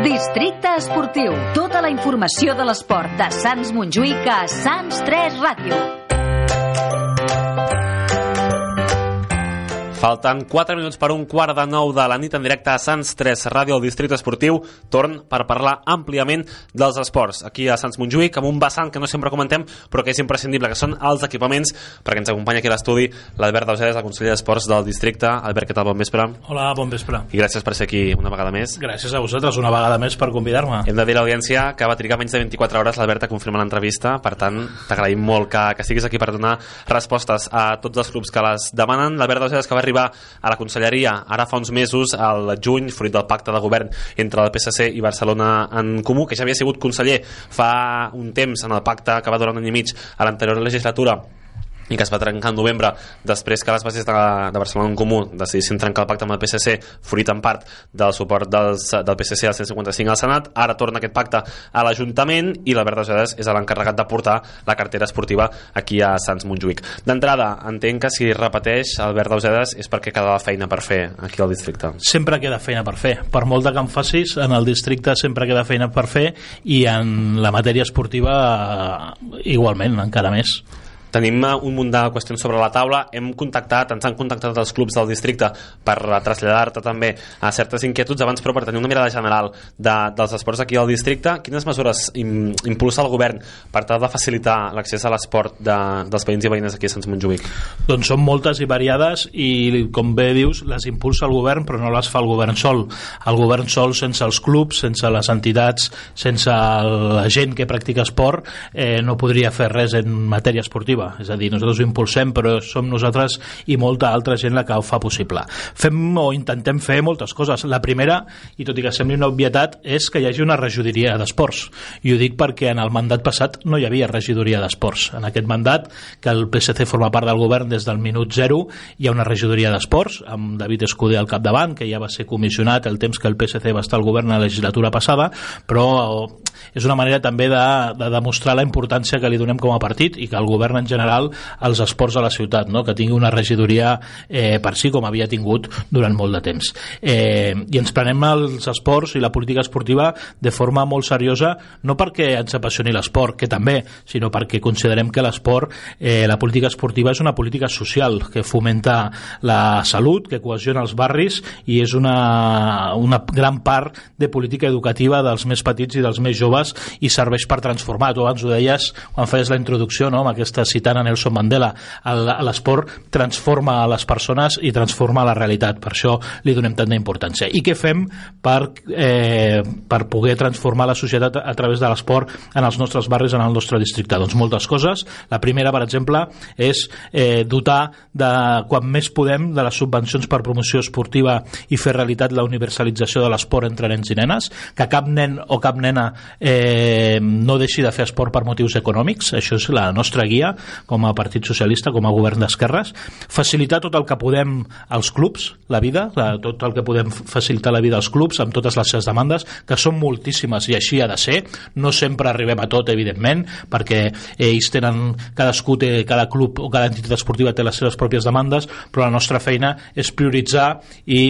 Districte Esportiu. Tota la informació de l'esport de Sants Montjuïc a Sants 3 Ràdio. Falten 4 minuts per un quart de nou de la nit en directe a Sants 3 Ràdio al Districte Esportiu. Torn per parlar àmpliament dels esports. Aquí a Sants Montjuïc, amb un vessant que no sempre comentem, però que és imprescindible, que són els equipaments, perquè ens acompanya aquí a l'estudi l'Albert Dauseres, el conseller d'Esports del districte. Albert, què tal? Bon vespre. Hola, bon vespre. I gràcies per ser aquí una vegada més. Gràcies a vosaltres una vegada més per convidar-me. Hem de dir a l'audiència que va trigar menys de 24 hores l'Albert a confirmar l'entrevista, per tant, t'agraïm molt que, que siguis aquí per donar respostes a tots els clubs que les demanen. L'Albert Dauseres que va arribar a la conselleria ara fa uns mesos, al juny, fruit del pacte de govern entre el PSC i Barcelona en Comú, que ja havia sigut conseller fa un temps en el pacte que va durar un any i mig a l'anterior legislatura i que es va trencar en novembre després que les bases de, de Barcelona en Comú decidissin trencar el pacte amb el PSC fruit en part del suport dels, del PSC al 155 al Senat ara torna aquest pacte a l'Ajuntament i l'Albert Osedes és l'encarregat de portar la cartera esportiva aquí a Sants Montjuïc. D'entrada entenc que si repeteix Albert Osedes és perquè quedava feina per fer aquí al districte. Sempre queda feina per fer. Per molt que em facis en el districte sempre queda feina per fer i en la matèria esportiva eh, igualment encara més Tenim un munt de qüestions sobre la taula. Hem contactat, ens han contactat els clubs del districte per traslladar-te també a certes inquietuds abans, però per tenir una mirada general de, dels esports aquí al districte. Quines mesures im, impulsa el govern per tal de facilitar l'accés a l'esport de, dels veïns i veïnes aquí a Sants Montjuïc? Doncs són moltes i variades i, com bé dius, les impulsa el govern, però no les fa el govern sol. El govern sol, sense els clubs, sense les entitats, sense la gent que practica esport, eh, no podria fer res en matèria esportiva iniciativa, és a dir, nosaltres ho impulsem però som nosaltres i molta altra gent la que ho fa possible. Fem o intentem fer moltes coses. La primera, i tot i que sembli una obvietat, és que hi hagi una regidoria d'esports. I ho dic perquè en el mandat passat no hi havia regidoria d'esports. En aquest mandat, que el PSC forma part del govern des del minut zero, hi ha una regidoria d'esports, amb David Escudé al capdavant, que ja va ser comissionat el temps que el PSC va estar al govern a la legislatura passada, però és una manera també de, de demostrar la importància que li donem com a partit i que el govern en general als esports a la ciutat, no? que tingui una regidoria eh, per si com havia tingut durant molt de temps. Eh, I ens prenem els esports i la política esportiva de forma molt seriosa, no perquè ens apassioni l'esport, que també, sinó perquè considerem que l'esport, eh, la política esportiva és una política social que fomenta la salut, que cohesiona els barris i és una, una gran part de política educativa dels més petits i dels més joves i serveix per transformar. Tu abans ho deies quan feies la introducció no, amb aquesta citant a Nelson Mandela. L'esport transforma les persones i transforma la realitat. Per això li donem tanta importància. I què fem per, eh, per poder transformar la societat a través de l'esport en els nostres barris, en el nostre districte? Doncs moltes coses. La primera, per exemple, és eh, dotar de, quan més podem de les subvencions per promoció esportiva i fer realitat la universalització de l'esport entre nens i nenes, que cap nen o cap nena eh, no deixi de fer esport per motius econòmics, això és la nostra guia com a Partit Socialista, com a govern d'esquerres, facilitar tot el que podem als clubs, la vida, la, tot el que podem facilitar la vida als clubs amb totes les seves demandes, que són moltíssimes i així ha de ser, no sempre arribem a tot, evidentment, perquè ells tenen, cadascú té, cada club o cada entitat esportiva té les seves pròpies demandes, però la nostra feina és prioritzar i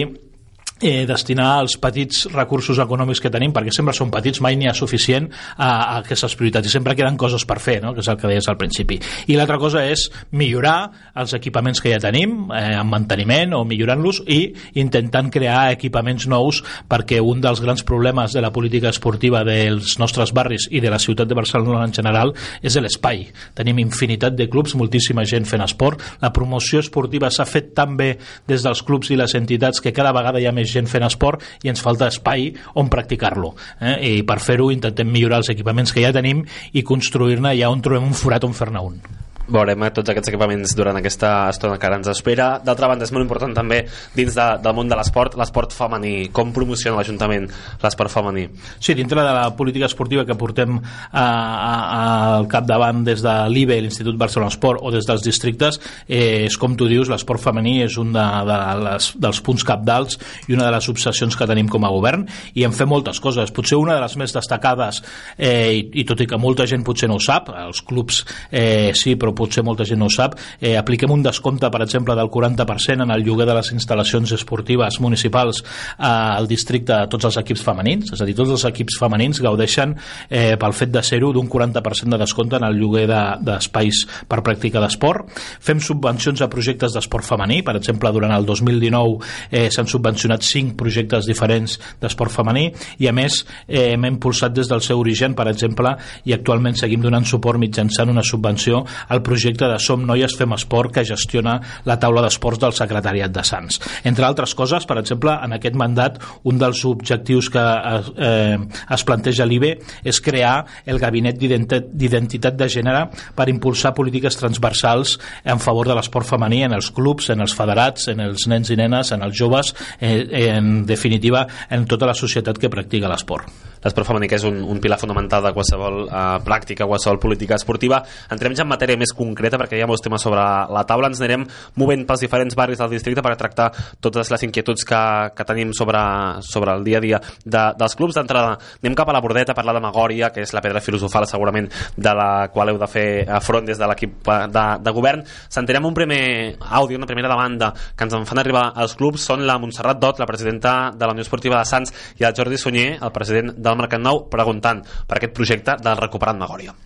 eh, destinar els petits recursos econòmics que tenim, perquè sempre són petits, mai n'hi ha suficient a, a aquestes prioritats, i sempre queden coses per fer, no? que és el que deies al principi. I l'altra cosa és millorar els equipaments que ja tenim, eh, en manteniment o millorant-los, i intentant crear equipaments nous, perquè un dels grans problemes de la política esportiva dels nostres barris i de la ciutat de Barcelona en general és l'espai. Tenim infinitat de clubs, moltíssima gent fent esport, la promoció esportiva s'ha fet tan bé des dels clubs i les entitats que cada vegada hi ha més gent fent esport i ens falta espai on practicar-lo. Eh? I per fer-ho intentem millorar els equipaments que ja tenim i construir-ne ja on trobem un forat on fer-ne un. Veurem tots aquests equipaments durant aquesta estona que ara ens espera. D'altra banda, és molt important també dins de, del món de l'esport, l'esport femení. Com promociona l'Ajuntament l'esport femení? Sí, dintre de la política esportiva que portem a, al capdavant des de l'IBE, l'Institut Barcelona Esport, o des dels districtes, eh, és com tu dius, l'esport femení és un de, de les, dels punts capdals i una de les obsessions que tenim com a govern i en fem moltes coses. Potser una de les més destacades, eh, i, i tot i que molta gent potser no ho sap, els clubs eh, sí, però potser molta gent no ho sap, eh, apliquem un descompte, per exemple, del 40% en el lloguer de les instal·lacions esportives municipals eh, al districte a tots els equips femenins, és a dir, tots els equips femenins gaudeixen eh, pel fet de ser-ho d'un 40% de descompte en el lloguer d'espais de, per pràctica d'esport. Fem subvencions a projectes d'esport femení, per exemple, durant el 2019 eh, s'han subvencionat 5 projectes diferents d'esport femení i a més eh, hem impulsat des del seu origen, per exemple, i actualment seguim donant suport mitjançant una subvenció al projecte de Som Noies Fem Esport que gestiona la taula d'esports del Secretariat de Sants. Entre altres coses, per exemple, en aquest mandat un dels objectius que eh, es planteja l'IBE és crear el Gabinet d'Identitat de Gènere per impulsar polítiques transversals en favor de l'esport femení en els clubs, en els federats, en els nens i nenes, en els joves, eh, en definitiva, en tota la societat que practica l'esport l'esport femení que és un, un pilar fonamental de qualsevol eh, pràctica, qualsevol política esportiva. Entrem ja en matèria més concreta perquè hi ha molts temes sobre la taula. Ens anirem movent pels diferents barris del districte per tractar totes les inquietuds que, que tenim sobre, sobre el dia a dia de, dels clubs. D'entrada, anem cap a la bordeta a parlar de Magòria, que és la pedra filosofal segurament de la qual heu de fer front des de l'equip de, de govern. Sentirem un primer àudio, una primera demanda que ens en fan arribar als clubs. Són la Montserrat Dot, la presidenta de la Unió Esportiva de Sants, i el Jordi Sunyer, el president del del Mercat Nou preguntant per aquest projecte del Recuperant Magòria.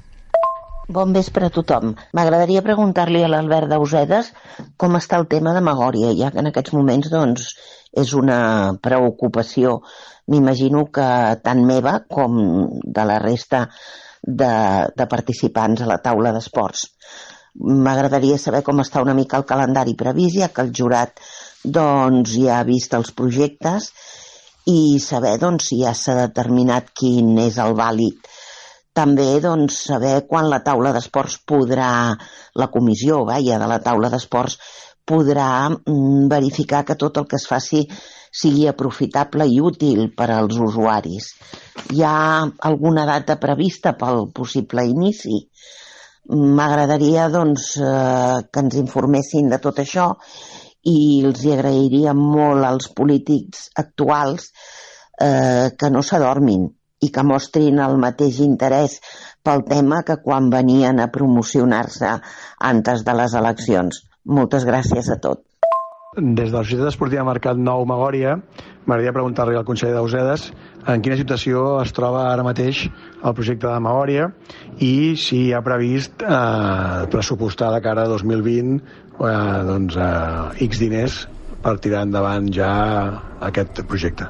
Bon vespre a tothom. M'agradaria preguntar-li a l'Albert d'Ausedes com està el tema de Magòria, ja que en aquests moments doncs, és una preocupació, m'imagino que tant meva com de la resta de, de participants a la taula d'esports. M'agradaria saber com està una mica el calendari previst, ja que el jurat doncs, ja ha vist els projectes i saber doncs, si ja s'ha determinat quin és el vàlid. També doncs, saber quan la taula d'esports podrà, la comissió vaja, de la taula d'esports podrà mm, verificar que tot el que es faci sigui aprofitable i útil per als usuaris. Hi ha alguna data prevista pel possible inici? M'agradaria doncs, eh, que ens informessin de tot això i els hi agrairia molt als polítics actuals eh, que no s'adormin i que mostrin el mateix interès pel tema que quan venien a promocionar-se antes de les eleccions. Moltes gràcies a tot. Des de la Societat Esportiva Mercat Nou Magòria, m'agradaria preguntar-li al conseller d'Ausedes en quina situació es troba ara mateix el projecte de Magòria i si hi ha previst eh, pressupostar de cara a 2020 eh, doncs, eh, X diners per tirar endavant ja aquest projecte.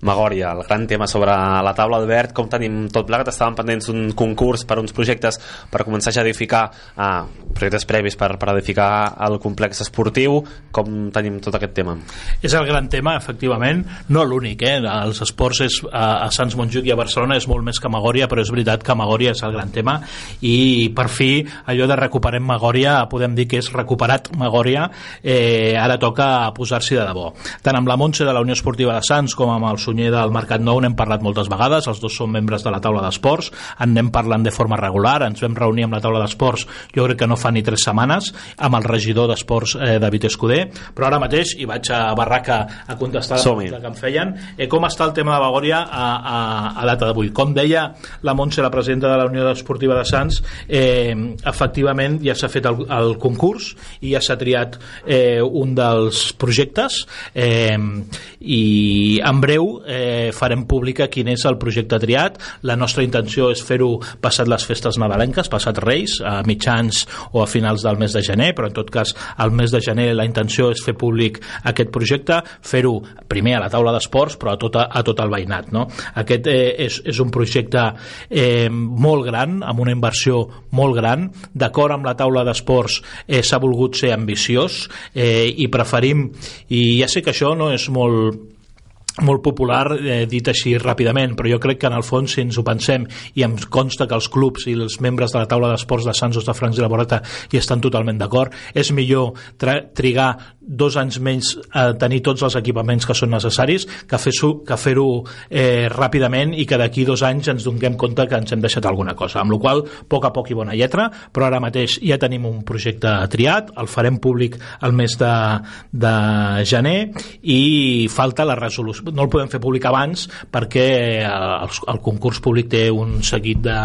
Magòria, el gran tema sobre la taula, Albert, com tenim tot plegat? Estàvem pendents d'un concurs per uns projectes per començar a edificar eh, projectes previs per, per edificar el complex esportiu, com tenim tot aquest tema? És el gran tema, efectivament, no l'únic, eh? els esports és, a, a Sants Montjuïc i a Barcelona és molt més que Magòria, però és veritat que Magòria és el gran tema i per fi allò de recuperem Magòria, podem dir que és recuperat Magòria, eh, ara toca posar-s'hi de debò. Tant amb la Montse de la Unió Esportiva de Sants com amb els Sunyer del Mercat Nou n'hem parlat moltes vegades, els dos són membres de la taula d'esports, en anem parlant de forma regular, ens vam reunir amb la taula d'esports, jo crec que no fa ni tres setmanes, amb el regidor d'esports eh, David Escudé, però ara mateix hi vaig a Barraca a contestar la que em feien. Eh, com està el tema de Bagòria a, a, a data d'avui? Com deia la Montse, la presidenta de la Unió Esportiva de Sants, eh, efectivament ja s'ha fet el, el concurs i ja s'ha triat eh, un dels projectes eh, i en breu eh, farem pública quin és el projecte triat. La nostra intenció és fer-ho passat les festes nadalenques, passat Reis, a mitjans o a finals del mes de gener, però en tot cas al mes de gener la intenció és fer públic aquest projecte, fer-ho primer a la taula d'esports, però a tot, a, a tot el veïnat. No? Aquest eh, és, és un projecte eh, molt gran, amb una inversió molt gran. D'acord amb la taula d'esports eh, s'ha volgut ser ambiciós eh, i preferim, i ja sé que això no és molt molt popular eh, dit així ràpidament, però jo crec que en el fons si ens ho pensem i em consta que els clubs i els membres de la taula d'esports de Sants de Francs i la Borata hi estan totalment d'acord, és millor trigar dos anys menys a tenir tots els equipaments que són necessaris que fer-ho que fer eh, ràpidament i que d'aquí dos anys ens donem compte que ens hem deixat alguna cosa, amb la qual a poc a poc i bona lletra, però ara mateix ja tenim un projecte triat, el farem públic el mes de, de gener i falta la resolució no el podem fer públic abans perquè el, el concurs públic té un seguit de,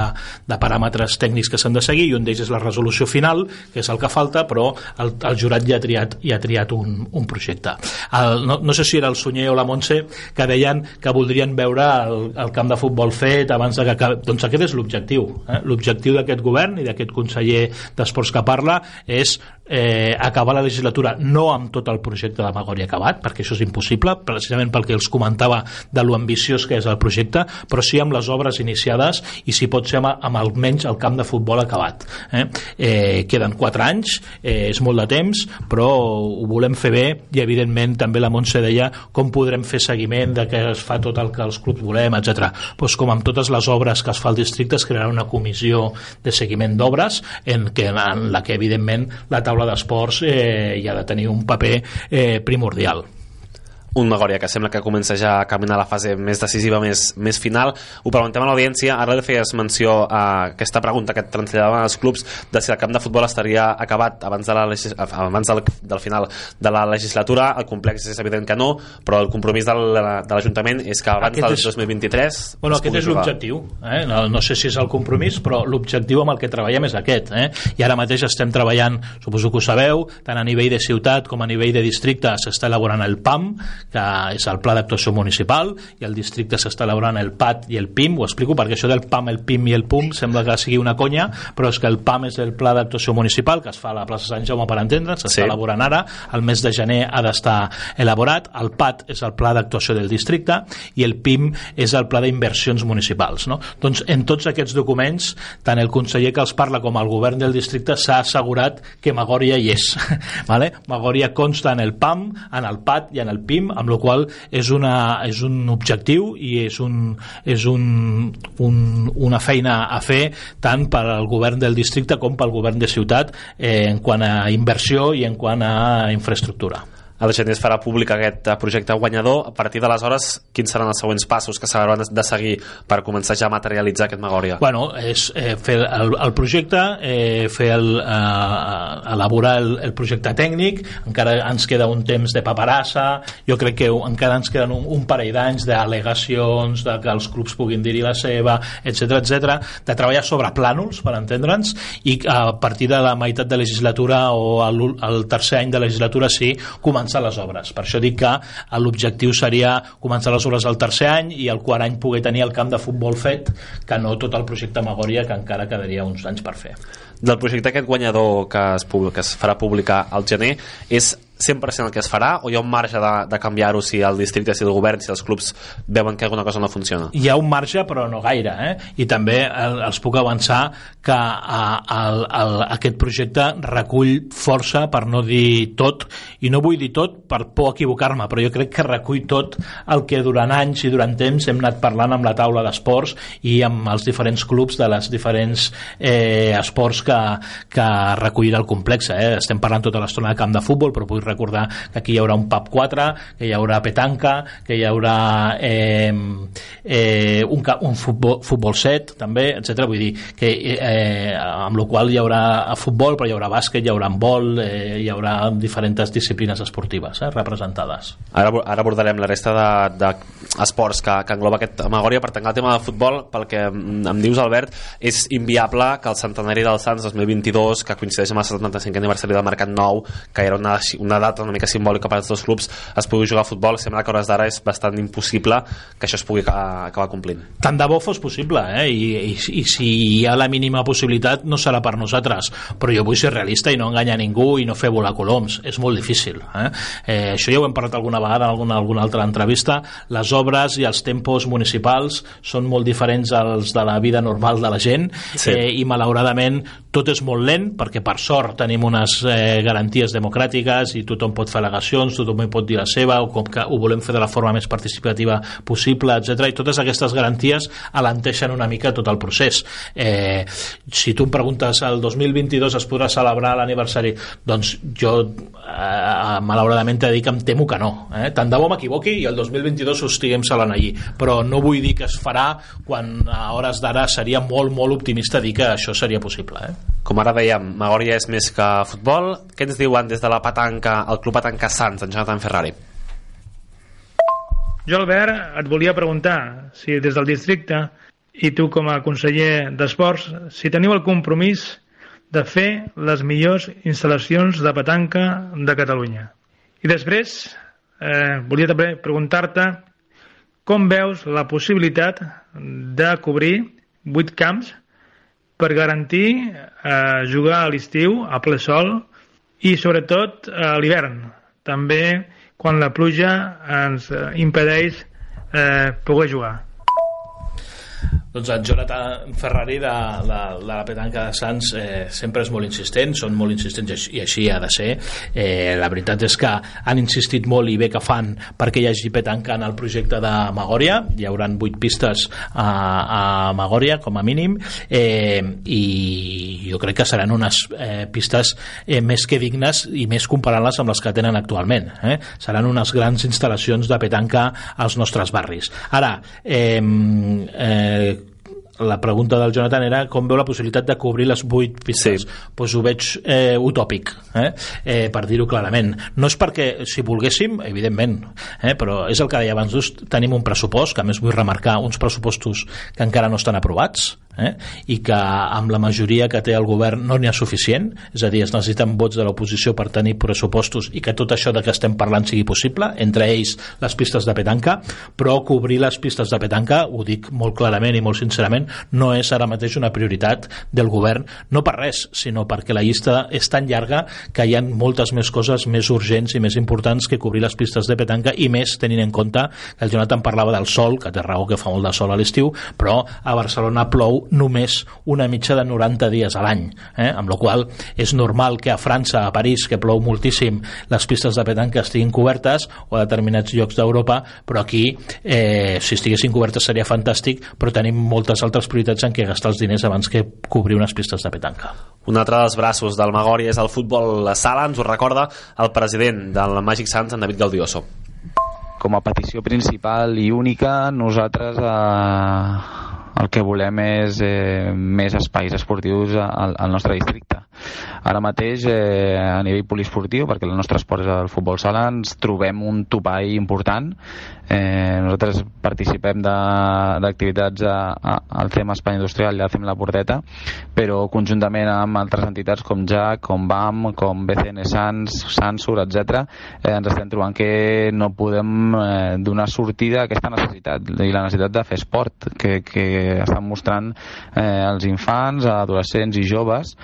de paràmetres tècnics que s'han de seguir i un d'ells és la resolució final, que és el que falta, però el, el jurat ja ha triat, ja ha triat un, un projecte. El, no, no sé si era el Sunyer o la Montse que deien que voldrien veure el, el camp de futbol fet abans de que... Doncs aquest és l'objectiu. Eh? L'objectiu d'aquest govern i d'aquest conseller d'Esports que parla és eh, acabar la legislatura no amb tot el projecte de Magòria acabat, perquè això és impossible, precisament perquè els comentava de lo ambiciós que és el projecte, però sí amb les obres iniciades i si pot ser amb, amb almenys el camp de futbol acabat. Eh? Eh, queden 4 anys, eh, és molt de temps, però ho volem fer bé i evidentment també la Montse deia com podrem fer seguiment de que es fa tot el que els clubs volem, etc. Pues com amb totes les obres que es fa al districte es crearà una comissió de seguiment d'obres en, que, en la que evidentment la taula taula d'esports eh, hi ha de tenir un paper eh, primordial un Magòria que sembla que comença ja a caminar a la fase més decisiva, més, més final. Ho preguntem a l'audiència, ara li feies menció a aquesta pregunta que et traslladaven els clubs de si el camp de futbol estaria acabat abans, de la, abans del, del final de la legislatura. El complex és evident que no, però el compromís del, de l'Ajuntament és que abans aquest del 2023 és, bueno, aquest és l'objectiu. Eh? No, no sé si és el compromís, però l'objectiu amb el que treballem és aquest. Eh? I ara mateix estem treballant, suposo que ho sabeu, tant a nivell de ciutat com a nivell de districte s'està elaborant el PAM, que és el Pla d'Actuació Municipal i el districte s'està elaborant el PAT i el PIM, ho explico perquè això del PAM, el PIM i el PUM sembla que sigui una conya, però és que el PAM és el Pla d'Actuació Municipal que es fa a la plaça Sant Jaume per entendre'ns, s'està sí. elaborant ara, el mes de gener ha d'estar elaborat, el PAT és el Pla d'Actuació del districte i el PIM és el Pla d'Inversions Municipals. No? Doncs en tots aquests documents, tant el conseller que els parla com el govern del districte s'ha assegurat que Magòria hi és. vale? Magòria consta en el PAM, en el PAT i en el PIM, amb la qual és, una, és un objectiu i és, un, és un, un, una feina a fer tant per al govern del districte com pel govern de ciutat eh, en quant a inversió i en quant a infraestructura el gener es farà públic aquest projecte guanyador. A partir d'aleshores, quins seran els següents passos que s'hauran de seguir per començar ja a materialitzar aquest Magòria? Bueno, és eh, fer el, el projecte, eh, fer el, eh, elaborar el, el projecte tècnic, encara ens queda un temps de paperassa, jo crec que encara ens queden un, un parell d'anys d'al·legacions, de que els clubs puguin dir-hi la seva, etc etc, de treballar sobre plànols, per entendre'ns, i a partir de la meitat de legislatura o el, el tercer any de legislatura sí, començar començar les obres. Per això dic que l'objectiu seria començar les obres al tercer any i el quart any poder tenir el camp de futbol fet, que no tot el projecte Magòria, que encara quedaria uns anys per fer. Del projecte aquest guanyador que es, que es farà publicar al gener és 100% el que es farà o hi ha un marge de, de canviar-ho si el districte, si el govern, si els clubs veuen que alguna cosa no funciona? Hi ha un marge però no gaire eh? i també el, els puc avançar que a, a, a, aquest projecte recull força per no dir tot i no vull dir tot per por equivocar-me però jo crec que recull tot el que durant anys i durant temps hem anat parlant amb la taula d'esports i amb els diferents clubs de les diferents eh, esports que, que recollirà el complex eh? estem parlant tota l'estona de camp de futbol però recordar que aquí hi haurà un pub 4, que hi haurà petanca, que hi haurà eh, eh, un, un futbol, futbol set també, etc. Vull dir que eh, amb la qual hi haurà futbol, però hi haurà bàsquet, hi haurà handbol, eh, hi haurà diferents disciplines esportives eh, representades. Ara, ara abordarem la resta d'esports de, de que, que engloba aquest Magòria per tancar el tema de futbol, pel que em dius, Albert, és inviable que el centenari del Sants 2022, que coincideix amb el 75 aniversari del Mercat Nou, que era una, una data una mica simbòlica per als dos clubs es pugui jugar a futbol, sembla que a hores d'ara és bastant impossible que això es pugui acabar complint. Tant de bo fos possible, eh? I, i, i si hi ha la mínima possibilitat no serà per nosaltres, però jo vull ser realista i no enganyar ningú i no fer volar coloms, és molt difícil. Eh? Eh, això ja ho hem parlat alguna vegada en alguna, alguna altra entrevista, les obres i els tempos municipals són molt diferents als de la vida normal de la gent sí. eh, i malauradament tot és molt lent perquè per sort tenim unes eh, garanties democràtiques i tothom pot fer al·legacions, tothom hi pot dir la seva o com que ho volem fer de la forma més participativa possible, etc. I totes aquestes garanties alenteixen una mica tot el procés. Eh, si tu em preguntes el 2022 es podrà celebrar l'aniversari, doncs jo eh, malauradament t'he dir que em temo que no. Eh? Tant de bo m'equivoqui i el 2022 ho estiguem celebrant allí, però no vull dir que es farà quan a hores d'ara seria molt, molt optimista dir que això seria possible. Eh? Com ara dèiem, Magòria és més que futbol. Què ens diuen des de la petanca, el Club Petanca Sants, en Jonathan Ferrari? Jo, Albert, et volia preguntar si des del districte i tu com a conseller d'Esports, si teniu el compromís de fer les millors instal·lacions de petanca de Catalunya. I després, eh, volia també preguntar-te com veus la possibilitat de cobrir vuit camps per garantir eh, jugar a l'estiu a ple sol i sobretot a l'hivern. També quan la pluja ens eh, impedeix eh, poder jugar. Doncs en Jonathan Ferrari de, de, de la petanca de Sants eh, sempre és molt insistent, són molt insistents i així ha de ser. Eh, la veritat és que han insistit molt i bé que fan perquè hi hagi petanca en el projecte de Magòria, hi haurà vuit pistes a, a Magòria com a mínim eh, i jo crec que seran unes eh, pistes eh, més que dignes i més comparant-les amb les que tenen actualment. Eh? Seran unes grans instal·lacions de petanca als nostres barris. Ara, eh, eh, la pregunta del Jonathan era com veu la possibilitat de cobrir les vuit pistes. Sí. Pues ho veig eh, utòpic, eh? Eh, per dir-ho clarament. No és perquè, si volguéssim, evidentment, eh, però és el que deia abans, tenim un pressupost, que a més vull remarcar, uns pressupostos que encara no estan aprovats, eh? i que amb la majoria que té el govern no n'hi ha suficient, és a dir, es necessiten vots de l'oposició per tenir pressupostos i que tot això de què estem parlant sigui possible, entre ells les pistes de petanca, però cobrir les pistes de petanca, ho dic molt clarament i molt sincerament, no és ara mateix una prioritat del govern, no per res, sinó perquè la llista és tan llarga que hi ha moltes més coses més urgents i més importants que cobrir les pistes de petanca i més tenint en compte que el Jonathan parlava del sol, que té raó que fa molt de sol a l'estiu, però a Barcelona plou només una mitja de 90 dies a l'any, eh? amb la qual és normal que a França, a París, que plou moltíssim, les pistes de petanca estiguin cobertes o a determinats llocs d'Europa, però aquí, eh, si estiguessin cobertes seria fantàstic, però tenim moltes altres prioritats en què gastar els diners abans que cobrir unes pistes de petanca. Un altre dels braços del Magòria és el futbol sala, ens ho recorda el president del Magic Sants, en David Gaudioso com a petició principal i única nosaltres eh, el que volem és eh, més espais esportius al, al nostre districte. Ara mateix, eh, a nivell poliesportiu, perquè el nostre esport és el futbol sala, ens trobem un topall important. Eh, nosaltres participem d'activitats al CEM Espanya Industrial i al CEM La Porteta, però conjuntament amb altres entitats com JAC, com BAM, com BCN Sans, Sansur, etc., eh, ens estem trobant que no podem eh, donar sortida a aquesta necessitat i la necessitat de fer esport que, que estan mostrant eh, els infants, adolescents i joves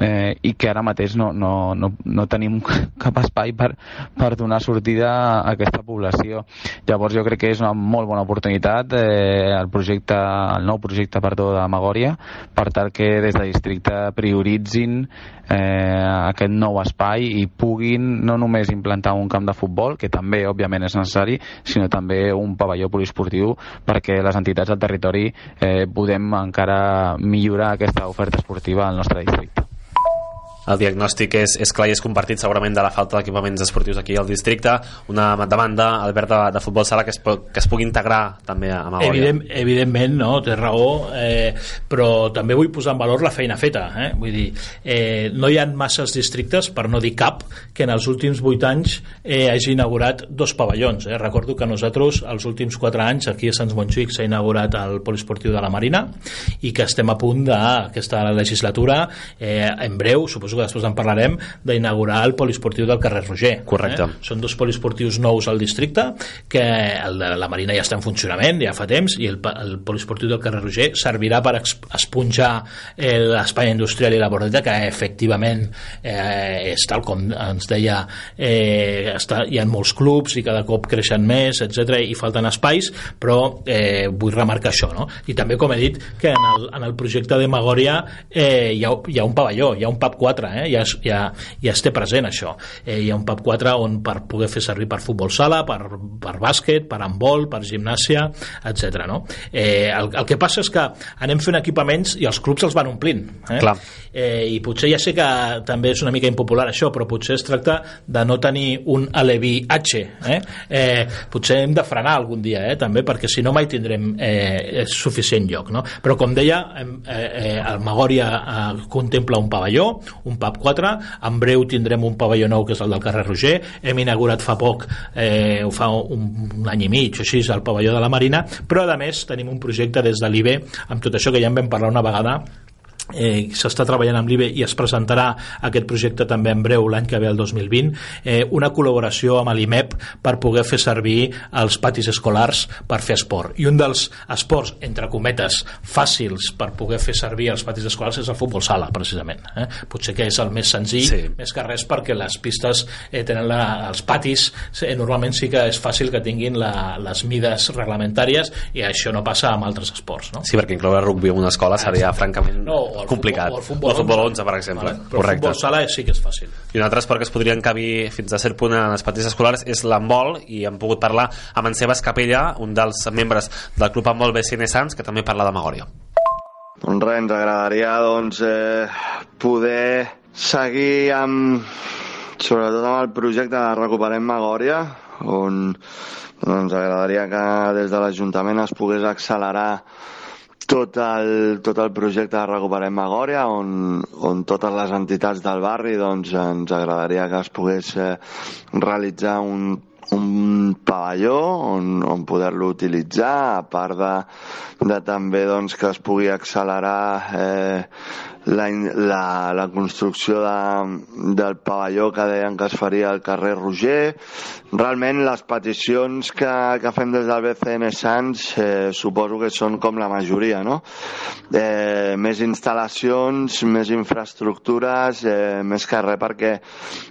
eh, i que ara mateix no, no, no, no tenim cap espai per, per donar sortida a aquesta població. Llavors jo crec que és una molt bona oportunitat eh, el projecte, el nou projecte perdó, de Magòria per tal que des de districte prioritzin eh, aquest nou espai i puguin no només implantar un camp de futbol, que també òbviament és necessari, sinó també un pavelló poliesportiu perquè les entitats del territori eh, podem encara millorar aquesta oferta esportiva al nostre districte el diagnòstic és, és clar i és compartit segurament de la falta d'equipaments esportius aquí al districte una demanda, Albert, de, de futbol sala que es, que es pugui integrar també a Magòria Evident, evidentment, no, té raó eh, però també vull posar en valor la feina feta eh? vull dir, eh, no hi ha masses districtes, per no dir cap que en els últims 8 anys eh, hagi inaugurat dos pavellons eh? recordo que nosaltres els últims 4 anys aquí a Sants Montjuïc s'ha inaugurat el poliesportiu de la Marina i que estem a punt d'aquesta legislatura eh, en breu, suposo suposo que després en parlarem, d'inaugurar el poliesportiu del carrer Roger. Correcte. Eh? Són dos poliesportius nous al districte, que el de la Marina ja està en funcionament, ja fa temps, i el, el poliesportiu del carrer Roger servirà per esponjar eh, l'espai industrial i la bordeta, que efectivament eh, és tal com ens deia, eh, està, hi ha molts clubs i cada cop creixen més, etc i falten espais, però eh, vull remarcar això, no? I també, com he dit, que en el, en el projecte de Magòria eh, hi, ha, hi ha un pavelló, hi ha un PAP 4, eh? ja, ja, ja es té present això. Eh, hi ha un PAP 4 on per poder fer servir per futbol sala, per, per bàsquet, per handbol, per gimnàsia, etc. No? Eh, el, el que passa és que anem fent equipaments i els clubs els van omplint. Eh? Clar. Eh, I potser ja sé que també és una mica impopular això, però potser es tracta de no tenir un Alevi H. Eh? Eh, potser hem de frenar algun dia, eh? també, perquè si no mai tindrem eh, suficient lloc. No? Però com deia, eh, eh, el Magòria eh, contempla un pavelló, un PAP 4, en breu tindrem un pavelló nou que és el del carrer Roger, hem inaugurat fa poc, eh, fa un, un any i mig o així, el pavelló de la Marina, però a més tenim un projecte des de l'IBE amb tot això que ja en vam parlar una vegada eh, s'està treballant amb l'IBE i es presentarà aquest projecte també en breu l'any que ve el 2020 eh, una col·laboració amb l'IMEP per poder fer servir els patis escolars per fer esport i un dels esports, entre cometes fàcils per poder fer servir els patis escolars és el futbol sala precisament eh? potser que és el més senzill sí. més que res perquè les pistes eh, tenen la, els patis eh, normalment sí que és fàcil que tinguin la, les mides reglamentàries i això no passa amb altres esports no? Sí, perquè incloure rugby en una escola seria francament no, o el complicat. Futbol, o el futbol, o el futbol 11, per exemple. Vale? Però Correcte. el futbol sala sí que és fàcil. I un altre esport que es podria encabir fins a cert punt en els patis escolars és l'handbol i hem pogut parlar amb en Sebas Capella, un dels membres del club handbol BCN Sants, que també parla de Magòria. Doncs res, ens agradaria doncs, eh, poder seguir amb, sobretot amb el projecte de Recuperem Magòria, on doncs, ens agradaria que des de l'Ajuntament es pogués accelerar tot el, tot el projecte de Recuperem Magòria, on, on totes les entitats del barri doncs, ens agradaria que es pogués eh, realitzar un, un pavelló on, on poder-lo utilitzar, a part de, de també doncs, que es pugui accelerar eh, la, la, la construcció de, del pavelló que deien que es faria al carrer Roger. Realment les peticions que, que fem des del BCN Sants eh, suposo que són com la majoria, no? Eh, més instal·lacions, més infraestructures, eh, més res perquè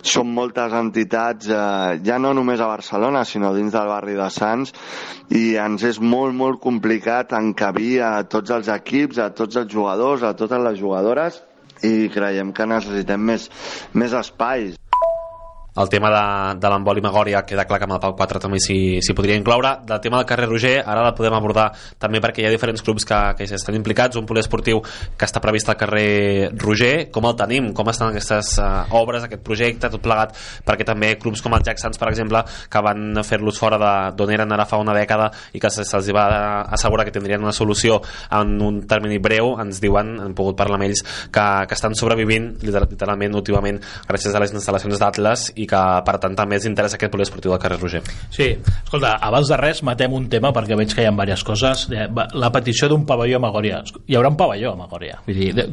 són moltes entitats, eh, ja no només a Barcelona, sinó dins del barri de Sants, i ens és molt, molt complicat encabir a tots els equips, a tots els jugadors, a totes les jugadores, i creiem que necessitem més, més espais el tema de, de l'emboli Magòria queda clar que amb el Pau 4 també s'hi podria incloure. Del tema del carrer Roger ara la podem abordar també perquè hi ha diferents clubs que, que hi estan implicats. Un poliesportiu que està previst al carrer Roger. Com el tenim, com estan aquestes uh, obres, aquest projecte, tot plegat? Perquè també clubs com el Jack Sants per exemple que van fer-los fora d'on eren ara fa una dècada i que se'ls va assegurar que tindrien una solució en un termini breu ens diuen, hem pogut parlar amb ells que, que estan sobrevivint literalment últimament gràcies a les instal·lacions d'Atlas que per tant també ens interessa aquest poliesportiu del carrer Roger. Sí, escolta, abans de res matem un tema perquè veig que hi ha diverses coses. Eh, la petició d'un pavelló a Magòria. Hi haurà un pavelló a Magòria.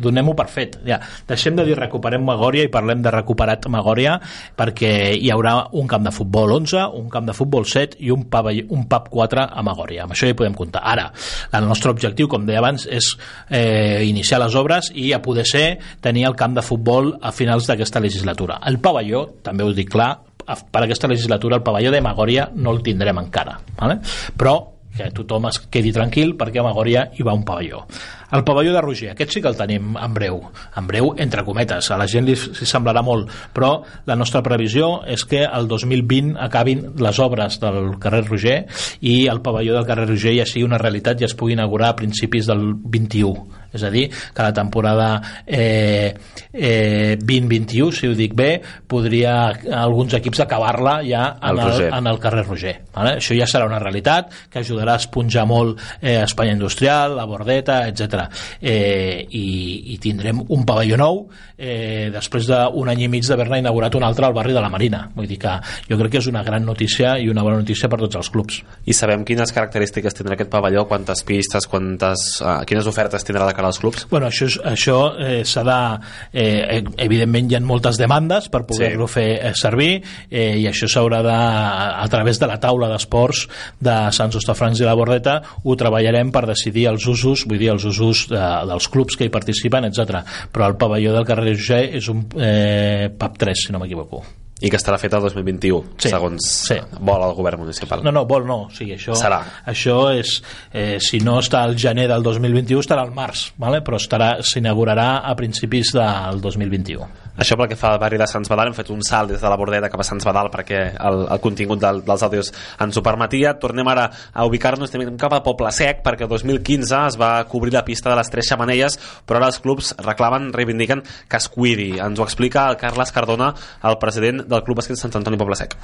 Donem-ho per fet. Ja, deixem de dir recuperem Magòria i parlem de recuperat Magòria perquè hi haurà un camp de futbol 11, un camp de futbol 7 i un, pavelló, un PAP 4 a Magòria. Amb això hi podem comptar. Ara, el nostre objectiu, com deia abans, és eh, iniciar les obres i a poder ser tenir el camp de futbol a finals d'aquesta legislatura. El pavelló, també us dic clar, per aquesta legislatura el pavelló de Magòria no el tindrem encara. Vale? Però que tothom es quedi tranquil perquè a Magòria hi va un pavelló. El pavelló de Roger, aquest sí que el tenim en breu, en breu entre cometes, a la gent li, semblarà molt, però la nostra previsió és que el 2020 acabin les obres del carrer Roger i el pavelló del carrer Roger ja sigui una realitat i es pugui inaugurar a principis del 21 és a dir, que la temporada eh, eh, 2021, si ho dic bé, podria alguns equips acabar-la ja en el, el, en el carrer Roger. Vale? Això ja serà una realitat que ajudarà a esponjar molt eh, Espanya Industrial, la Bordeta, etc. Eh, i, I tindrem un pavelló nou eh, després d'un any i mig d'haver-ne inaugurat un altre al barri de la Marina. Vull dir que jo crec que és una gran notícia i una bona notícia per tots els clubs. I sabem quines característiques tindrà aquest pavelló, quantes pistes, quantes, uh, quines ofertes tindrà de cara als clubs? Bueno, això, és- això eh, s'ha de... Eh, evidentment hi ha moltes demandes per poder-lo Sí. fer eh, servir eh, i això s'haurà de, a través de la taula d'esports de Sants Hostafrancs i la Bordeta ho treballarem per decidir els usos, vull dir, els usos de, dels clubs que hi participen, etc. Però el pavelló del carrer José és un eh, PAP 3, si no m'equivoco. I que estarà feta el 2021, Sí, segons sí. vol el govern municipal. No, no, vol no, o sigui, això, Serà. això és, eh, si no està al gener del 2021 estarà al març, vale? però estarà s'inaugurarà a principis del 2021. Això pel que fa al barri de Sants Badal, hem fet un salt des de la Bordeta cap a Sants Badal perquè el, el contingut del, dels àudios ens ho permetia. Tornem ara a ubicar-nos també cap a Poble Sec perquè el 2015 es va cobrir la pista de les Tres Xamanelles, però ara els clubs reclamen, reivindiquen que es cuidi. Ens ho explica el Carles Cardona, el president del Club Bàsquet Sant Antoni Poble Sec.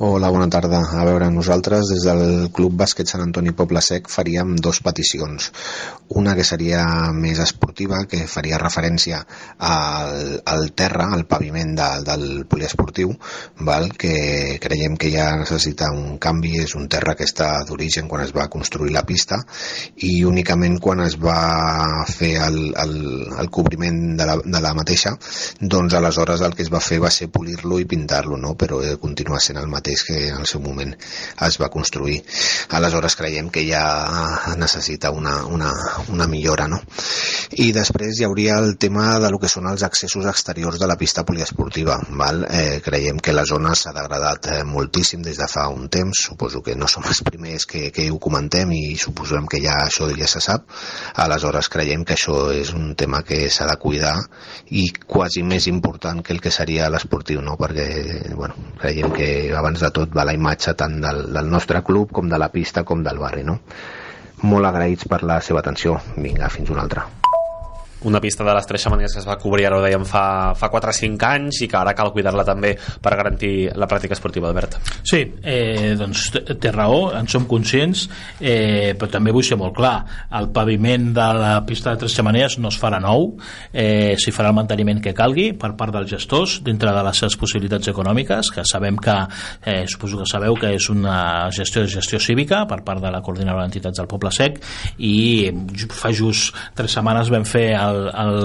Hola, bona tarda. A veure, nosaltres des del Club Bàsquet Sant Antoni Poble Sec faríem dos peticions. Una que seria més esportiva, que faria referència al, al terra, al paviment de, del poliesportiu, val? que creiem que ja necessita un canvi, és un terra que està d'origen quan es va construir la pista i únicament quan es va fer el, el, el cobriment de la, de la mateixa, doncs aleshores el que es va fer va ser polir-lo i pintar-lo, no? però eh, continua sent el mateix que en el seu moment es va construir. Aleshores creiem que ja necessita una, una, una millora. No? I després hi hauria el tema de lo que són els accessos exteriors de la pista poliesportiva. Val? Eh, creiem que la zona s'ha degradat eh, moltíssim des de fa un temps, suposo que no som els primers que, que ho comentem i suposem que ja això ja se sap, aleshores creiem que això és un tema que s'ha de cuidar i quasi més important que el que seria l'esportiu, no? perquè bueno, creiem que abans de tot va la imatge tant del, del nostre club com de la pista com del barri. No? Molt agraïts per la seva atenció. Vinga, fins una altra. Una pista de les tres xamanies que es va cobrir, ara ho dèiem, fa, fa 4 o 5 anys i que ara cal cuidar-la també per garantir la pràctica esportiva, Albert. Sí, eh, doncs té- raó, en som conscients, eh, però també vull ser molt clar, el paviment de la pista de Tres Xemeneies no es farà nou, eh, s'hi farà el manteniment que calgui per part dels gestors, dintre de les seves possibilitats econòmiques, que sabem que, eh, suposo que sabeu que és una gestió de gestió cívica per part de la coordinadora d'entitats del Poble Sec i fa just tres setmanes vam fer el,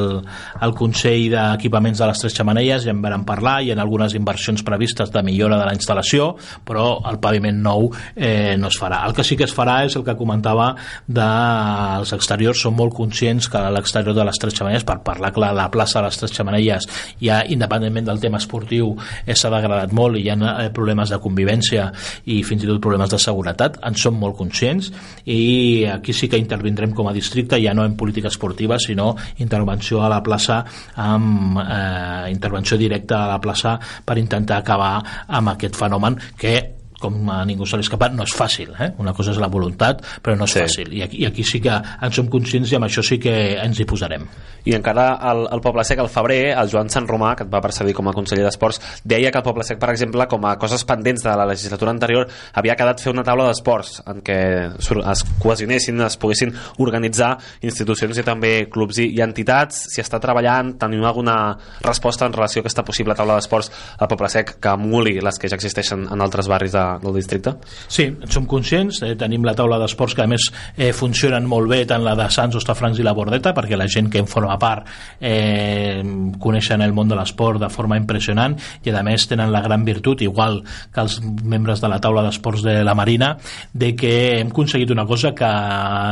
el Consell d'Equipaments de les Tres Xemeneies i en vam parlar, hi ha algunes inversions previstes de millora de la instal·lació, però el paviment nou eh, no es farà. El que sí que es farà és el que comentava dels exteriors, són molt conscients que l'exterior de les Tres Xemeneies, per parlar clar, la plaça de les Tres Xemeneies ja independentment del tema esportiu eh, s'ha degradat molt i hi ha eh, problemes de convivència i fins i tot problemes de seguretat, en som molt conscients i aquí sí que intervindrem com a districte ja no en política esportiva sinó intervenció a la plaça amb eh, intervenció directa a la plaça per intentar acabar amb aquest fenomen que com a ningú se li escapa, no és fàcil eh? una cosa és la voluntat, però no és Sí. fàcil i aquí, i aquí sí que en som conscients i amb això sí que ens hi posarem I encara al, al Poble Sec, al febrer, el Joan Sant Romà, que et va precedir com a conseller d'Esports, deia que el Poble Sec, per exemple, com a coses pendents de la legislatura anterior, havia quedat fer una taula d'esports en què es cohesionessin, es poguessin organitzar institucions i també clubs i, i entitats. Si està treballant, tenim alguna resposta en relació a aquesta possible taula d'esports al Poble Sec que emuli les que ja existeixen en altres barris de, del districte? Sí, som conscients, eh, tenim la taula d'esports que a més eh, funcionen molt bé, tant la de Sants, Hostafrancs i la Bordeta, perquè la gent que en forma part eh, coneixen el món de l'esport de forma impressionant i a més tenen la gran virtut, igual que els membres de la taula d'esports de la Marina, de que hem aconseguit una cosa que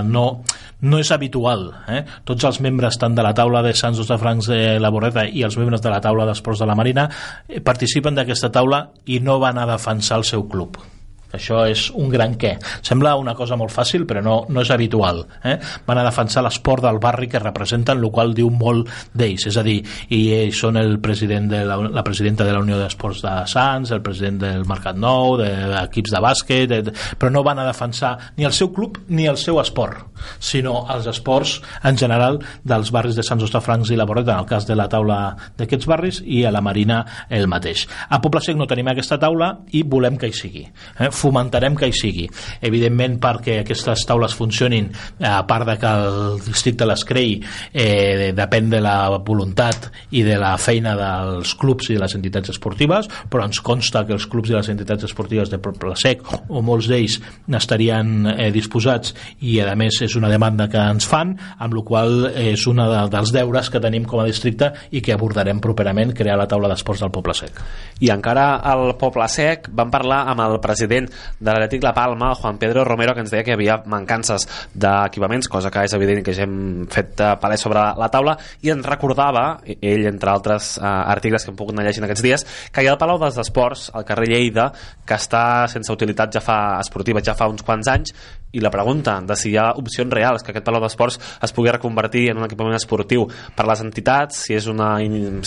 no, no és habitual. Eh? Tots els membres tant de la taula de Sants, Hostafrancs de la Bordeta i els membres de la taula d'esports de la Marina eh, participen d'aquesta taula i no van a defensar el seu club. envelop. Això és un gran què. Sembla una cosa molt fàcil, però no, no és habitual. Eh? Van a defensar l'esport del barri que representen, el qual diu molt d'ells. És a dir, i ells són el president de la, la presidenta de la Unió d'Esports de Sants, el president del Mercat Nou, d'equips de, de bàsquet, de, però no van a defensar ni el seu club ni el seu esport, sinó els esports en general dels barris de Sants Hostafrancs i la Borreta, en el cas de la taula d'aquests barris, i a la Marina el mateix. A Poble Sec no tenim aquesta taula i volem que hi sigui. Eh? Fomentarem que hi sigui. Evidentment perquè aquestes taules funcionin a part de que el districte les creï eh, depèn de la voluntat i de la feina dels clubs i de les entitats esportives però ens consta que els clubs i les entitats esportives de Sec o molts d'ells n'estarien eh, disposats i a més és una demanda que ens fan amb la qual és un de, dels deures que tenim com a districte i que abordarem properament crear la taula d'esports del Poble Sec. I encara al Poble Sec vam parlar amb el president de l'Atlètic La Palma, Juan Pedro Romero, que ens deia que hi havia mancances d'equipaments, cosa que és evident que ja hem fet eh, palès sobre la taula, i ens recordava, ell, entre altres eh, articles que hem pogut anar llegint aquests dies, que hi ha el Palau dels Esports, al carrer Lleida, que està sense utilitat ja fa esportiva ja fa uns quants anys, i la pregunta de si hi ha opcions reals que aquest Palau d'Esports es pugui reconvertir en un equipament esportiu per les entitats, si, és una,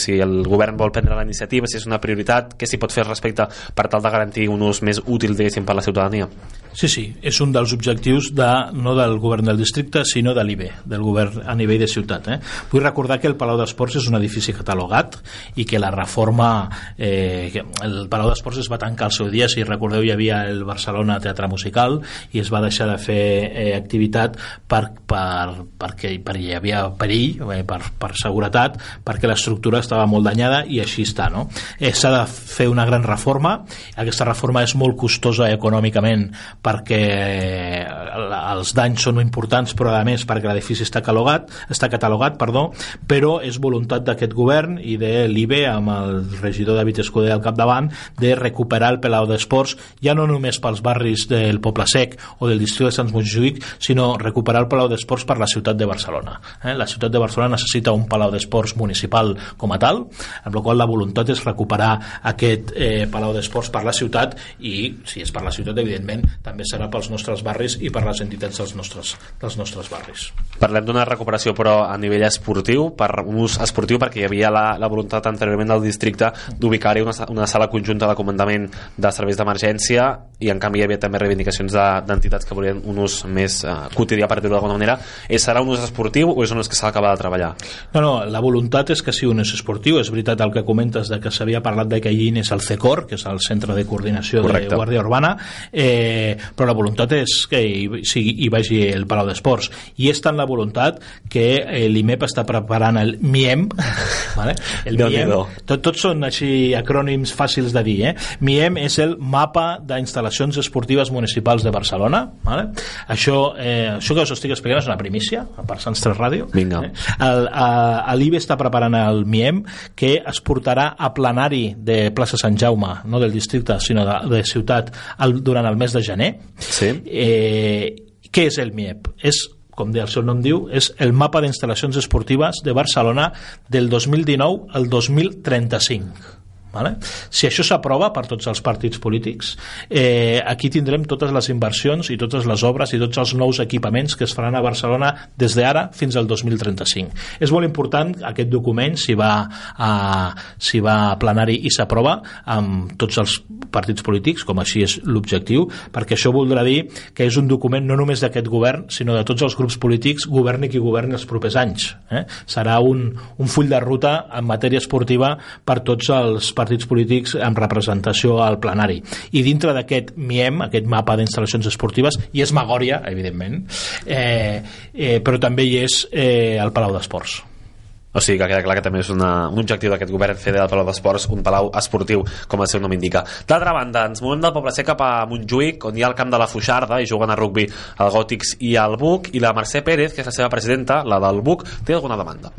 si el govern vol prendre la iniciativa, si és una prioritat, què s'hi pot fer respecte per tal de garantir un ús més útil, diguéssim, per la ciutadania? Sí, sí, és un dels objectius de, no del govern del districte, sinó de l'IBE, del govern a nivell de ciutat. Eh? Vull recordar que el Palau d'Esports és un edifici catalogat i que la reforma... Eh, el Palau d'Esports es va tancar al seu dia, si recordeu hi havia el Barcelona Teatre Musical i es va deixar de fer eh, activitat per, per, perquè, per hi havia perill, eh, per, per seguretat, perquè l'estructura estava molt danyada i així està. No? Eh, S'ha de fer una gran reforma, aquesta reforma és molt costosa econòmicament perquè els danys són importants però a més perquè l'edifici està catalogat, està catalogat perdó, però és voluntat d'aquest govern i de l'IBE amb el regidor David Escudé al capdavant de recuperar el Palau d'Esports ja no només pels barris del Poble Sec o del districte de Sants Montjuïc sinó recuperar el Palau d'Esports per la ciutat de Barcelona eh? la ciutat de Barcelona necessita un Palau d'Esports municipal com a tal amb la qual la voluntat és recuperar aquest eh, Palau d'Esports per la ciutat i si és per la ciutat evidentment també serà pels nostres barris i per les entitats dels nostres, dels nostres barris. Parlem d'una recuperació però a nivell esportiu, per un ús esportiu perquè hi havia la, la voluntat anteriorment del districte d'ubicar-hi una, una sala conjunta de comandament de serveis d'emergència i en canvi hi havia també reivindicacions d'entitats de, que volien un ús més eh, quotidià per dir-ho d'alguna manera. És, serà un ús esportiu o és un ús que s'ha d'acabar de treballar? No, no, la voluntat és que sigui un ús esportiu. És veritat el que comentes de que s'havia parlat de que allí és el CECOR, que és el Centre de Coordinació Correcte. de Guàrdia Urbana, eh, però la voluntat és que hi, sigui, hi vagi el Palau d'Esports i és tant la voluntat que eh, l'IMEP està preparant el MIEM vale? el MIEM tot, tots són així acrònims fàcils de dir eh? MIEM és el mapa d'instal·lacions esportives municipals de Barcelona vale? Això, eh, això que us estic explicant és una primícia per Sants 3 Ràdio Vinga. eh? l'IBE està preparant el MIEM que es portarà a plenari de plaça Sant Jaume no del districte sinó de, de ciutat el, durant el mes de gener sí. eh, què és el MIEP? És com el seu nom diu, és el mapa d'instal·lacions esportives de Barcelona del 2019 al 2035 Vale? Si això s'aprova per tots els partits polítics, eh, aquí tindrem totes les inversions i totes les obres i tots els nous equipaments que es faran a Barcelona des d'ara fins al 2035. És molt important aquest document, si va a, si va a plenari i s'aprova amb tots els partits polítics, com així és l'objectiu, perquè això voldrà dir que és un document no només d'aquest govern, sinó de tots els grups polítics, governi qui governi els propers anys. Eh? Serà un, un full de ruta en matèria esportiva per tots els partits partits polítics amb representació al plenari. I dintre d'aquest MIEM, aquest mapa d'instal·lacions esportives, hi és Magòria, evidentment, eh, eh, però també hi és eh, el Palau d'Esports. O sigui que queda clar que també és una, un objectiu d'aquest govern fer del Palau d'Esports un palau esportiu, com el seu nom indica. D'altra banda, ens movem del Poble Sec cap a Montjuïc, on hi ha el camp de la Fuixarda, i juguen a rugbi el Gòtics i el Buc, i la Mercè Pérez, que és la seva presidenta, la del Buc, té alguna demanda.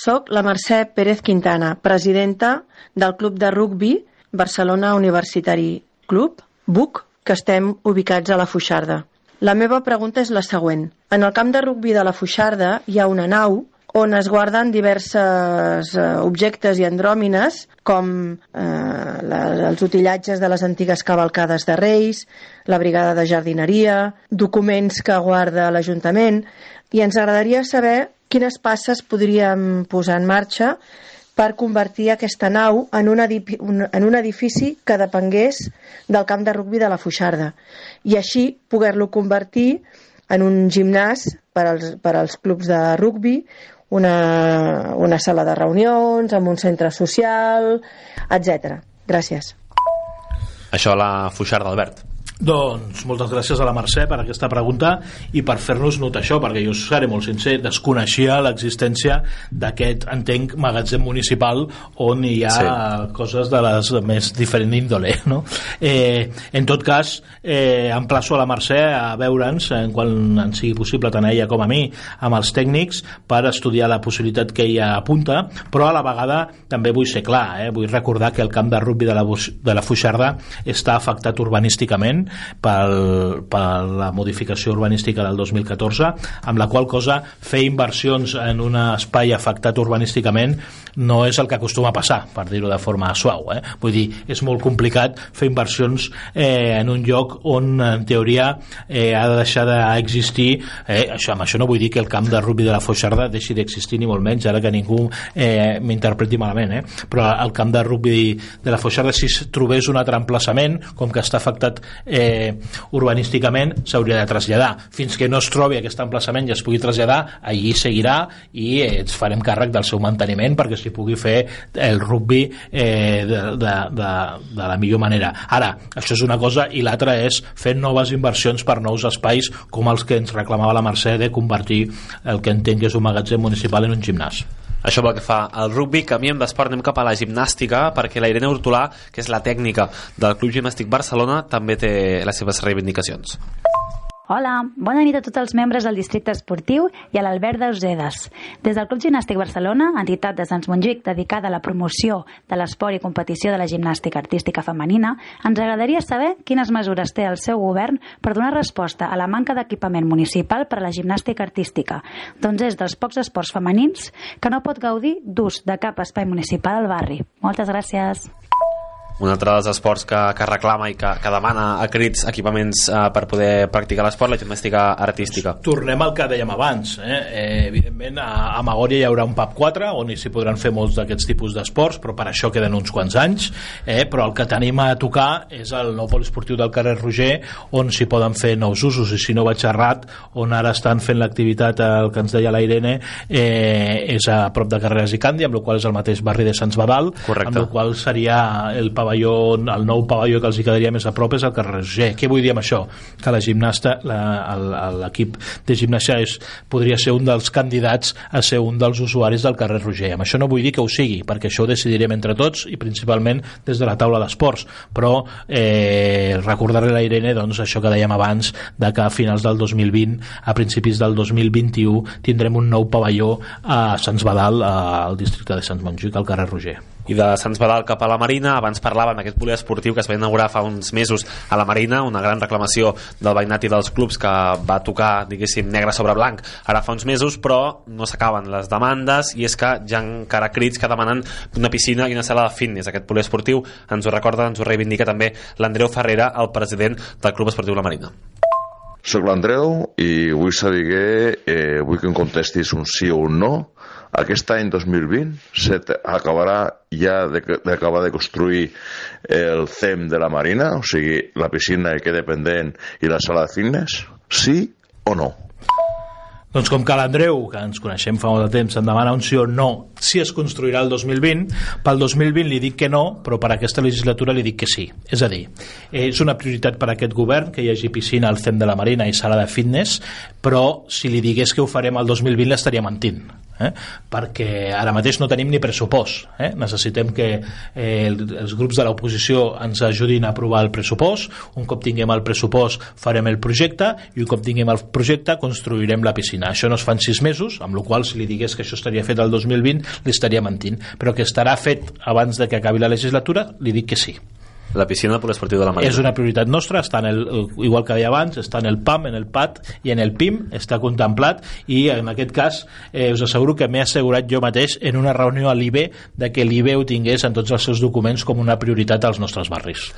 Soc la Mercè Pérez Quintana, presidenta del Club de Rugbi Barcelona Universitari Club, BUC, que estem ubicats a la Fuixarda. La meva pregunta és la següent. En el camp de rugbi de la Fuixarda hi ha una nau on es guarden diverses eh, objectes i andròmines com eh, la, els utillatges de les antigues cavalcades de Reis, la brigada de jardineria, documents que guarda l'Ajuntament i ens agradaria saber quines passes podríem posar en marxa per convertir aquesta nau en un, en un edifici que depengués del camp de rugbi de la Fuixarda i així poder-lo convertir en un gimnàs per als, per als clubs de rugbi, una, una sala de reunions, amb un centre social, etc. Gràcies. Això a la Fuixarda, Albert. Doncs moltes gràcies a la Mercè per aquesta pregunta i per fer-nos notar això, perquè jo seré molt sincer, desconeixia l'existència d'aquest, entenc, magatzem municipal on hi ha sí. coses de les més diferent índole. No? Eh, en tot cas, eh, emplaço a la Mercè a veure'ns, eh, quan en sigui possible, tant ella com a mi, amb els tècnics, per estudiar la possibilitat que ella apunta, però a la vegada també vull ser clar, eh? vull recordar que el camp de rugby de la, de la Fuixarda està afectat urbanísticament pel, per la modificació urbanística del 2014 amb la qual cosa fer inversions en un espai afectat urbanísticament no és el que acostuma a passar per dir-ho de forma suau eh? vull dir, és molt complicat fer inversions eh, en un lloc on en teoria eh, ha de deixar d'existir eh, això, amb això no vull dir que el camp de rugby de la Foixarda deixi d'existir ni molt menys ara que ningú eh, m'interpreti malament eh? però el camp de rugby de la Foixarda si trobés un altre emplaçament com que està afectat eh, eh, urbanísticament s'hauria de traslladar. Fins que no es trobi aquest emplaçament i es pugui traslladar, allí seguirà i eh, ens farem càrrec del seu manteniment perquè s'hi pugui fer el rugby eh, de, de, de, de la millor manera. Ara, això és una cosa i l'altra és fer noves inversions per nous espais com els que ens reclamava la Mercè de convertir el que entenc que és un magatzem municipal en un gimnàs. Això pel que fa al rugby, canviem d'esport, anem cap a la gimnàstica, perquè la Irene Hortolà, que és la tècnica del Club Gimnàstic Barcelona, també té les seves reivindicacions. Hola, bona nit a tots els membres del districte esportiu i a l'Albert d'Eusedes. Des del Club Gimnàstic Barcelona, entitat de Sants Montjuïc dedicada a la promoció de l'esport i competició de la gimnàstica artística femenina, ens agradaria saber quines mesures té el seu govern per donar resposta a la manca d'equipament municipal per a la gimnàstica artística, doncs és dels pocs esports femenins que no pot gaudir d'ús de cap espai municipal al barri. Moltes gràcies un altre dels esports que, que reclama i que, que demana a crits equipaments eh, per poder practicar l'esport, la gimnàstica artística. Tornem al que dèiem abans. Eh? Eh, evidentment, a, a Magòria hi haurà un PAP 4, on s'hi podran fer molts d'aquests tipus d'esports, però per això queden uns quants anys. Eh? Però el que tenim a tocar és el nou poliesportiu del carrer Roger, on s'hi poden fer nous usos, i si no vaig errat, on ara estan fent l'activitat, el que ens deia la Irene, eh, és a prop de Carreras i Càndia, amb el qual és el mateix barri de Sants Badal, Correcte. amb el qual seria el pavelló pavelló, el nou pavelló que els hi quedaria més a prop és el carrer Roger. Què vull dir amb això? Que la gimnasta, l'equip de gimnàsia és, podria ser un dels candidats a ser un dels usuaris del carrer Roger. Amb això no vull dir que ho sigui, perquè això ho decidirem entre tots i principalment des de la taula d'esports, però eh, recordar-li a la Irene doncs, això que dèiem abans, de que a finals del 2020, a principis del 2021, tindrem un nou pavelló a Sants Badal, al districte de Sants Montjuïc, al carrer Roger i de Sants Badal cap a la Marina. Abans parlàvem d'aquest poliesportiu que es va inaugurar fa uns mesos a la Marina una gran reclamació del veïnat i dels clubs que va tocar, diguéssim, negre sobre blanc ara fa uns mesos, però no s'acaben les demandes i és que ja encara crits que demanen una piscina i una sala de fitness. Aquest poliesportiu ens ho recorda, ens ho reivindica també l'Andreu Ferrera, el president del Club Esportiu La Marina soc l'Andreu i vull saber, eh, vull que em contestis un sí o un no aquest any 2020 se acabarà ja d'acabar de, de construir el CEM de la Marina, o sigui, la piscina que queda pendent i la sala de fitness? Sí o no? Doncs com que l'Andreu, que ens coneixem fa molt de temps, em demana un sí o no si es construirà el 2020, pel 2020 li dic que no, però per aquesta legislatura li dic que sí. És a dir, és una prioritat per a aquest govern que hi hagi piscina al CEM de la Marina i sala de fitness, però si li digués que ho farem el 2020 l'estaria mentint eh? perquè ara mateix no tenim ni pressupost eh? necessitem que eh, els grups de l'oposició ens ajudin a aprovar el pressupost un cop tinguem el pressupost farem el projecte i un cop tinguem el projecte construirem la piscina això no es fa en sis mesos amb la qual si li digués que això estaria fet el 2020 li estaria mentint però que estarà fet abans de que acabi la legislatura li dic que sí la piscina del poliesportiu de la Marina. És una prioritat nostra, està en el, igual que deia abans, està en el PAM, en el PAT i en el PIM, està contemplat i en aquest cas eh, us asseguro que m'he assegurat jo mateix en una reunió a l'IBE de que l'IBE ho tingués en tots els seus documents com una prioritat als nostres barris.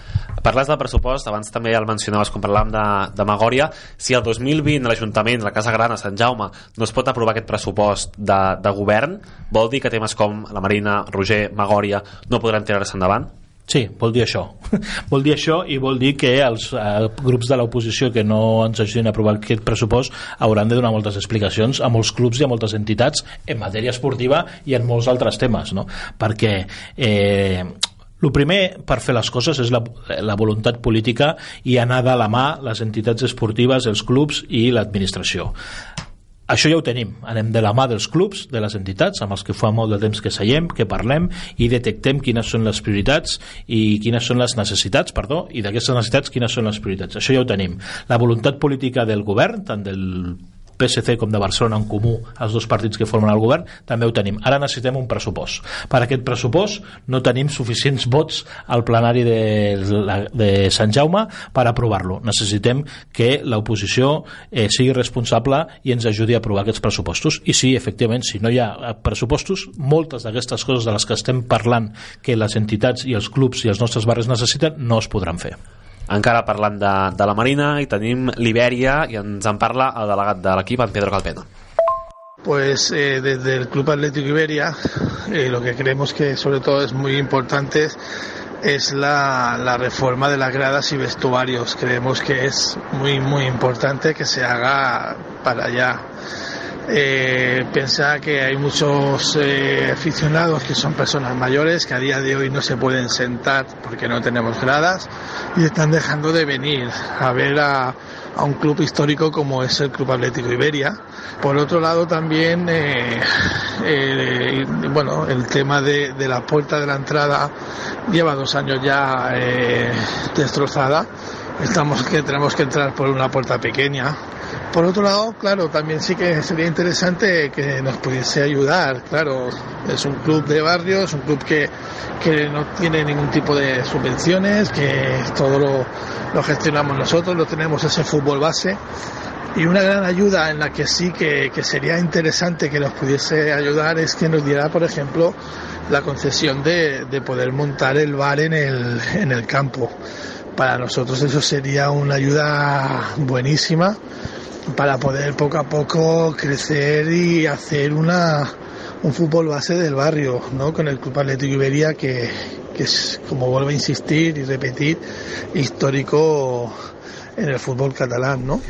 Parles del pressupost, abans també el mencionaves quan parlàvem de, de Magòria, si el 2020 l'Ajuntament, la Casa Gran a Sant Jaume, no es pot aprovar aquest pressupost de, de govern, vol dir que temes com la Marina, Roger, Magòria no podran tirar-se endavant? Sí, vol dir això. vol dir això i vol dir que els eh, grups de l'oposició que no ens ajudin a aprovar aquest pressupost hauran de donar moltes explicacions a molts clubs i a moltes entitats en matèria esportiva i en molts altres temes, no? Perquè eh, el primer per fer les coses és la, la voluntat política i anar de la mà les entitats esportives, els clubs i l'administració això ja ho tenim, anem de la mà dels clubs, de les entitats, amb els que fa molt de temps que seiem, que parlem i detectem quines són les prioritats i quines són les necessitats, perdó, i d'aquestes necessitats quines són les prioritats. Això ja ho tenim. La voluntat política del govern, tant del PSC com de Barcelona en comú, els dos partits que formen el govern, també ho tenim. Ara necessitem un pressupost. Per aquest pressupost no tenim suficients vots al plenari de, de Sant Jaume per aprovar-lo. Necessitem que l'oposició eh, sigui responsable i ens ajudi a aprovar aquests pressupostos. I sí, efectivament, si no hi ha pressupostos, moltes d'aquestes coses de les que estem parlant que les entitats i els clubs i els nostres barris necessiten no es podran fer. Encara parlant de, de la Marina i tenim l'Iberia i ens en parla el delegat de l'equip, en Pedro Calpena. Pues eh, desde el Club Atlético Iberia eh, lo que creemos que sobre todo es muy importante es la, la, reforma de las gradas y vestuarios. Creemos que es muy muy importante que se haga para allá. Eh, pensar que hay muchos eh, aficionados que son personas mayores que a día de hoy no se pueden sentar porque no tenemos gradas y están dejando de venir a ver a, un club histórico como es el Club Atlético Iberia. Por otro lado también, eh, eh, bueno, el tema de, de, la puerta de la entrada lleva dos años ya destrozada. Estamos que tenemos que entrar por una puerta pequeña por otro lado, claro, también sí que sería interesante que nos pudiese ayudar. Claro, es un club de barrio, es un club que, que no tiene ningún tipo de subvenciones, que todo lo, lo gestionamos nosotros, lo tenemos ese fútbol base. Y una gran ayuda en la que sí que, que, sería interesante que nos pudiese ayudar es que nos diera, por ejemplo, la concesión de, de poder montar el bar en el, en el campo. Para nosotros eso sería una ayuda buenísima para poder poco a poco crecer y hacer una, un fútbol base del barrio, ¿no? Con el Club Atlético Iberia que, que es, como vuelvo a insistir y repetir, histórico en el fútbol catalán, ¿no?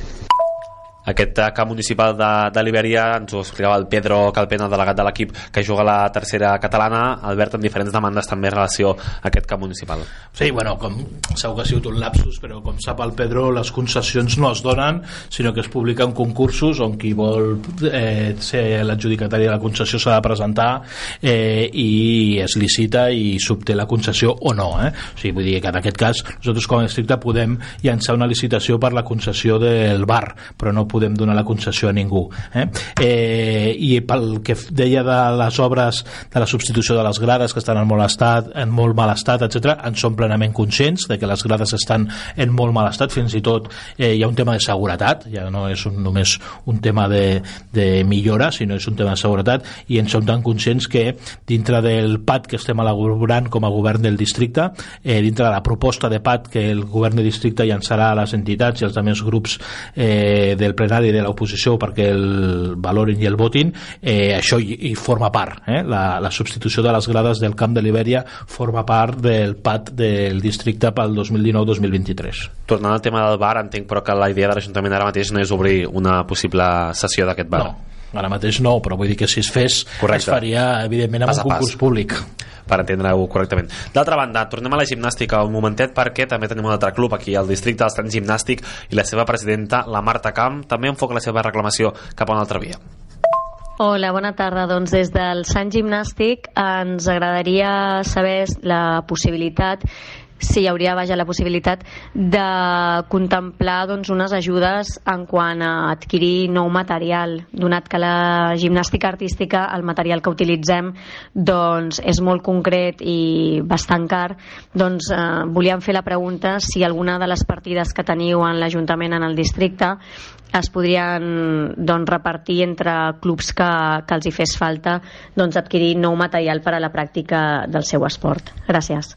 Aquest camp municipal de, de Libèria ens ho explicava el Pedro Calpena, delegat de l'equip que juga a la tercera catalana, Albert, amb diferents demandes també en relació a aquest camp municipal. Sí, bueno, com segur que ha sigut un lapsus, però com sap el Pedro, les concessions no es donen, sinó que es publiquen concursos on qui vol eh, ser l'adjudicatari de la concessió s'ha de presentar eh, i es licita i s'obté la concessió o no. Eh? O sigui, vull dir que en aquest cas nosaltres com a districte podem llançar una licitació per la concessió del bar, però no podem donar la concessió a ningú eh? Eh, i pel que deia de les obres de la substitució de les grades que estan en molt, estat, en molt mal estat, etc en som plenament conscients de que les grades estan en molt mal estat, fins i tot eh, hi ha un tema de seguretat, ja no és un, només un tema de, de millora sinó és un tema de seguretat i en som tan conscients que dintre del PAT que estem elaborant com a govern del districte eh, dintre de la proposta de PAT que el govern del districte llançarà a les entitats i als altres grups eh, del plenari de l'oposició perquè el valorin i el votin, eh, això hi, hi forma part. Eh? La, la substitució de les grades del camp de Libèria forma part del PAT del districte pel 2019-2023. Tornant al tema del bar, entenc però que la idea de l'Ajuntament ara mateix no és obrir una possible sessió d'aquest bar. No, ara mateix no, però vull dir que si es fes Correcte. es faria evidentment amb pas un concurs pas. públic per entendre-ho correctament. D'altra banda, tornem a la gimnàstica un momentet perquè també tenim un altre club aquí al districte, el Trens Gimnàstic, i la seva presidenta, la Marta Camp, també enfoca la seva reclamació cap a una altra via. Hola, bona tarda. Doncs des del Sant Gimnàstic ens agradaria saber la possibilitat si hi hauria vaja, la possibilitat de contemplar doncs, unes ajudes en quant a adquirir nou material, donat que la gimnàstica artística, el material que utilitzem doncs, és molt concret i bastant car, doncs eh, volíem fer la pregunta si alguna de les partides que teniu en l'Ajuntament en el districte es podrien doncs, repartir entre clubs que, que els hi fes falta doncs, adquirir nou material per a la pràctica del seu esport. Gràcies.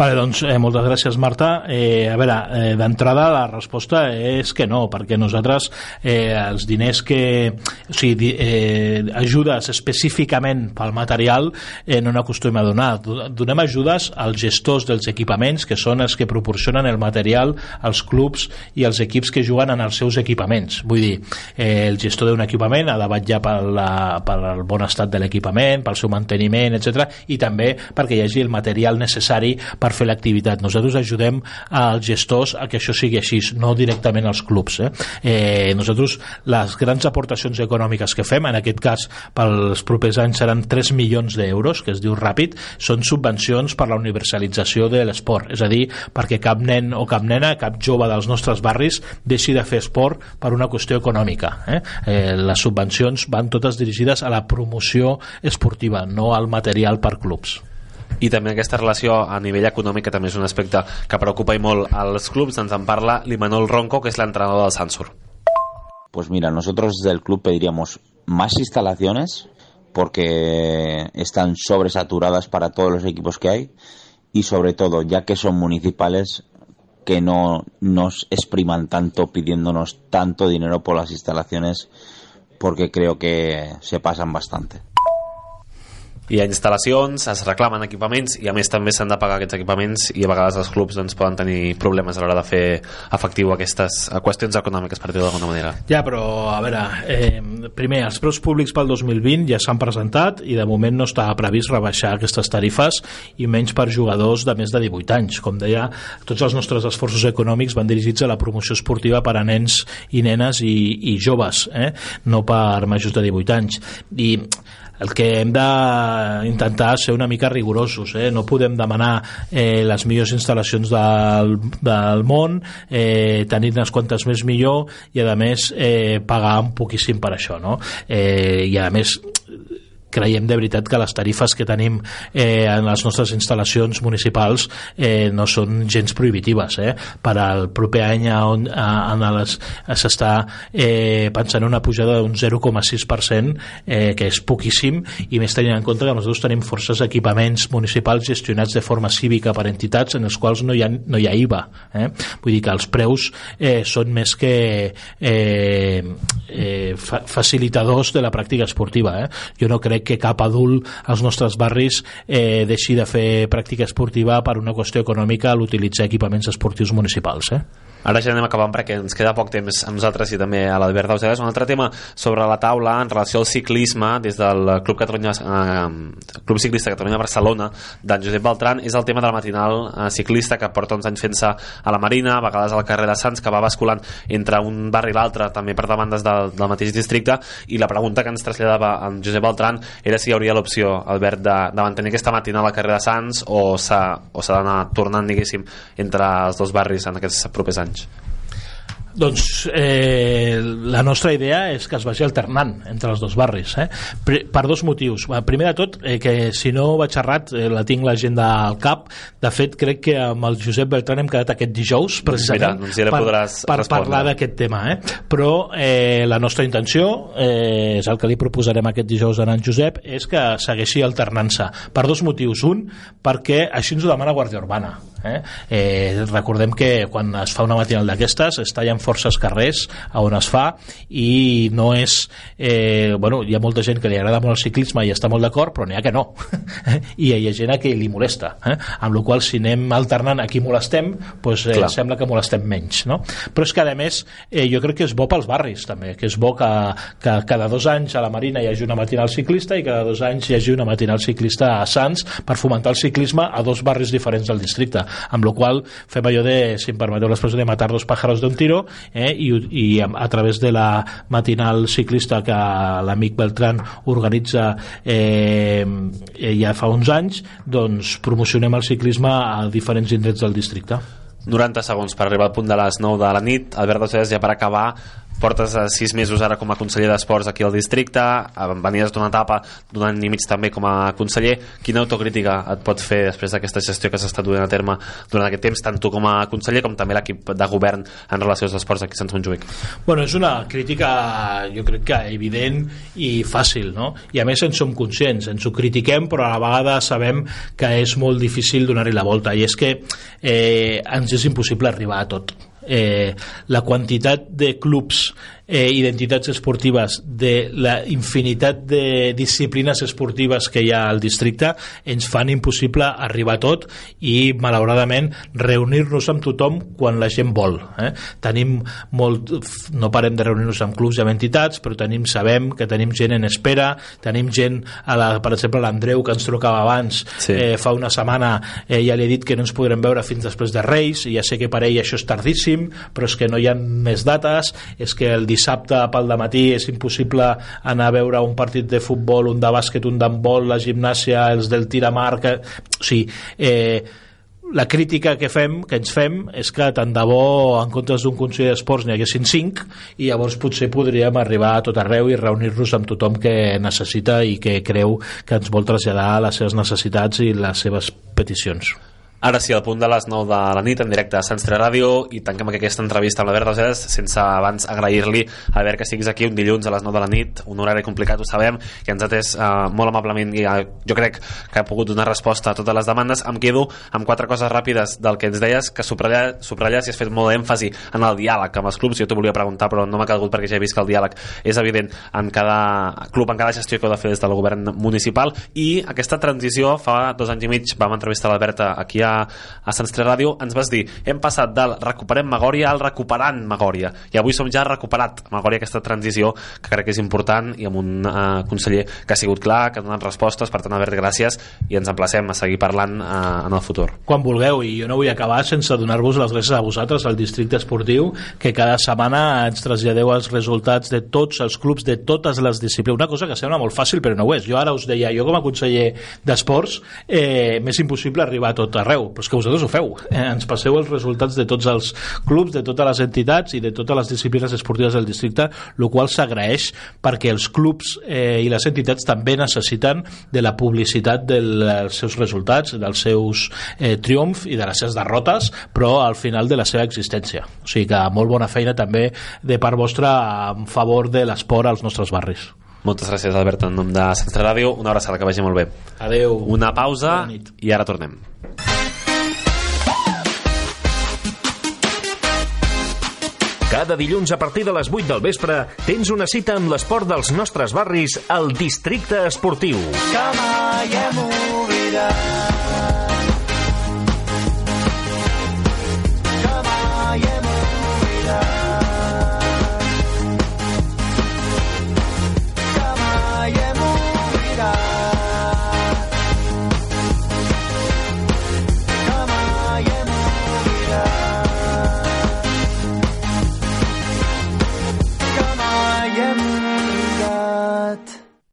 Vale, doncs eh, moltes gràcies Marta. Eh, a veure, eh, d'entrada la resposta és que no, perquè nosaltres eh, els diners que o sigui, eh, ajudes específicament pel material eh, no n'acostumem a donar. Donem ajudes als gestors dels equipaments que són els que proporcionen el material als clubs i als equips que juguen en els seus equipaments. Vull dir, eh, el gestor d'un equipament ha de vetllar pel, pel bon estat de l'equipament, pel seu manteniment etc i també perquè hi hagi el material necessari per per fer l'activitat. Nosaltres ajudem als gestors a que això sigui així, no directament als clubs. Eh? Eh, nosaltres les grans aportacions econòmiques que fem, en aquest cas pels propers anys seran 3 milions d'euros, que es diu ràpid, són subvencions per la universalització de l'esport, és a dir, perquè cap nen o cap nena, cap jove dels nostres barris deixi de fer esport per una qüestió econòmica. Eh? Eh, les subvencions van totes dirigides a la promoció esportiva, no al material per clubs i també aquesta relació a nivell econòmic que també és un aspecte que preocupa i molt als clubs ens en parla l'Imanol Ronco que és l'entrenador del Sansur Pues mira, nosotros desde el club pediríamos más instalaciones porque están sobresaturadas para todos los equipos que hay y sobre todo, ya que son municipales, que no nos expriman tanto pidiéndonos tanto dinero por las instalaciones porque creo que se pasan bastante hi ha instal·lacions, es reclamen equipaments i a més també s'han de pagar aquests equipaments i a vegades els clubs doncs, poden tenir problemes a l'hora de fer efectiu aquestes qüestions econòmiques per dir d'alguna manera. Ja, però a veure, eh, primer, els preus públics pel 2020 ja s'han presentat i de moment no està previst rebaixar aquestes tarifes i menys per jugadors de més de 18 anys. Com deia, tots els nostres esforços econòmics van dirigits a la promoció esportiva per a nens i nenes i, i joves, eh? no per majors de 18 anys. I el que hem d'intentar ser una mica rigorosos eh? no podem demanar eh, les millors instal·lacions del, del món eh, tenir unes quantes més millor i a més eh, pagar un poquíssim per això no? eh, i a més creiem de veritat que les tarifes que tenim eh, en les nostres instal·lacions municipals eh, no són gens prohibitives eh? per al proper any on s'està eh, pensant en una pujada d'un 0,6% eh, que és poquíssim i més tenint en compte que nosaltres tenim forces equipaments municipals gestionats de forma cívica per entitats en els quals no hi ha, no hi ha IVA eh? vull dir que els preus eh, són més que eh, eh, fa facilitadors de la pràctica esportiva eh? jo no crec crec que cap adult als nostres barris eh, deixi de fer pràctica esportiva per una qüestió econòmica a l'utilitzar equipaments esportius municipals. Eh? Ara ja anem acabant perquè ens queda poc temps a nosaltres i també a l'Albert Dausedes. Un altre tema sobre la taula en relació al ciclisme des del Club, Catalunya, eh, Club Ciclista Catalunya Barcelona d'en Josep Beltran és el tema del matinal eh, ciclista que porta uns anys fent-se a la Marina, a vegades al carrer de Sants, que va basculant entre un barri i l'altre, també per demandes del, del mateix districte, i la pregunta que ens traslladava en Josep Beltran era si hi hauria l'opció, Albert, de, de mantenir aquesta matinal al carrer de Sants o s'ha d'anar tornant, diguéssim, entre els dos barris en aquests propers anys anys? Doncs eh, la nostra idea és que es vagi alternant entre els dos barris, eh? per dos motius. Primer de tot, eh, que si no vaig errat, eh, la tinc l'agenda al cap. De fet, crec que amb el Josep Bertran hem quedat aquest dijous, precisament, Mira, doncs ja per, per parlar d'aquest tema. Eh? Però eh, la nostra intenció, eh, és el que li proposarem aquest dijous a en Josep, és que segueixi alternant-se. Per dos motius. Un, perquè així ens ho demana Guàrdia Urbana Eh? Eh, recordem que quan es fa una matinal d'aquestes es tallen forces carrers a on es fa i no és eh, bueno, hi ha molta gent que li agrada molt el ciclisme i està molt d'acord però n'hi ha que no i hi ha gent a qui li molesta eh? amb la qual si anem alternant a qui molestem doncs, eh, sembla que molestem menys no? però és que a més eh, jo crec que és bo pels barris també que és bo que, que cada dos anys a la Marina hi hagi una matinal ciclista i cada dos anys hi hagi una matinal ciclista a Sants per fomentar el ciclisme a dos barris diferents del districte amb la qual fem allò de, si em permeteu l'expressió, de matar dos pájaros d'un tiro eh, i, i a, a través de la matinal ciclista que l'amic Beltran organitza eh, eh, ja fa uns anys doncs promocionem el ciclisme a diferents indrets del districte. 90 segons per arribar al punt de les 9 de la nit. Albert Docedes ja per acabar portes uh, sis mesos ara com a conseller d'Esports aquí al districte, venies d'una etapa d'un any i mig també com a conseller. Quina autocrítica et pot fer després d'aquesta gestió que s'està duent a terme durant aquest temps, tant tu com a conseller com també l'equip de govern en relació als esports aquí a Sant Montjuïc? Bueno, és una crítica jo crec que evident i fàcil, no? I a més en som conscients, ens ho critiquem però a la vegada sabem que és molt difícil donar-hi la volta i és que eh, ens és impossible arribar a tot eh, la quantitat de clubs eh, identitats esportives de la infinitat de disciplines esportives que hi ha al districte ens fan impossible arribar a tot i malauradament reunir-nos amb tothom quan la gent vol eh? tenim molt no parem de reunir-nos amb clubs i amb entitats però tenim, sabem que tenim gent en espera tenim gent, a la, per exemple l'Andreu que ens trucava abans sí. eh, fa una setmana eh, ja li he dit que no ens podrem veure fins després de Reis i ja sé que per ell això és tardíssim però és que no hi ha més dates és que el dissabte pel matí és impossible anar a veure un partit de futbol, un de bàsquet, un d'handbol, la gimnàsia, els del tiramar... Que... O sigui, eh, la crítica que fem, que ens fem és que tant de bo en comptes d'un Consell d'Esports n'hi haguessin cinc i llavors potser podríem arribar a tot arreu i reunir-nos amb tothom que necessita i que creu que ens vol traslladar les seves necessitats i les seves peticions. Ara sí, al punt de les 9 de la nit, en directe a Sants 3 Ràdio, i tanquem aquesta entrevista amb l'Albert Rosedes, sense abans agrair-li a veure que siguis aquí un dilluns a les 9 de la nit, un horari complicat, ho sabem, que ens ha atès eh, molt amablement i eh, jo crec que ha pogut donar resposta a totes les demandes. Em quedo amb quatre coses ràpides del que ens deies, que subratlles, subratlles i has fet molt èmfasi en el diàleg amb els clubs. Jo t'ho volia preguntar, però no m'ha calgut perquè ja he vist que el diàleg és evident en cada club, en cada gestió que heu de fer des del govern municipal, i aquesta transició, fa dos anys i mig vam entrevistar l'Alberta aquí a a Sants 3 Ràdio, ens vas dir hem passat del recuperem Magòria al recuperant Magòria, i avui som ja recuperat. Magòria, aquesta transició que crec que és important i amb un uh, conseller que ha sigut clar, que ha donat respostes, per tant Albert, gràcies i ens emplacem a seguir parlant uh, en el futur. Quan vulgueu, i jo no vull acabar sense donar-vos les gràcies a vosaltres, al districte esportiu, que cada setmana ens traslladeu els resultats de tots els clubs de totes les disciplines, una cosa que sembla molt fàcil però no ho és, jo ara us deia, jo com a conseller d'esports eh, m'és impossible arribar a tot arreu, però és que vosaltres ho feu. Eh, ens passeu els resultats de tots els clubs, de totes les entitats i de totes les disciplines esportives del districte, el qual s'agraeix perquè els clubs eh, i les entitats també necessiten de la publicitat dels seus resultats, dels seus eh, triomfs i de les seves derrotes, però al final de la seva existència. O sigui que molt bona feina també de part vostra en favor de l'esport als nostres barris. Moltes gràcies, Albert, en nom de Centre Ràdio. Una abraçada, que vagi molt bé. Adeu. Una pausa i ara tornem. Cada dilluns a partir de les 8 del vespre tens una cita amb l'esport dels nostres barris al Districte Esportiu. Que mai hem oblidat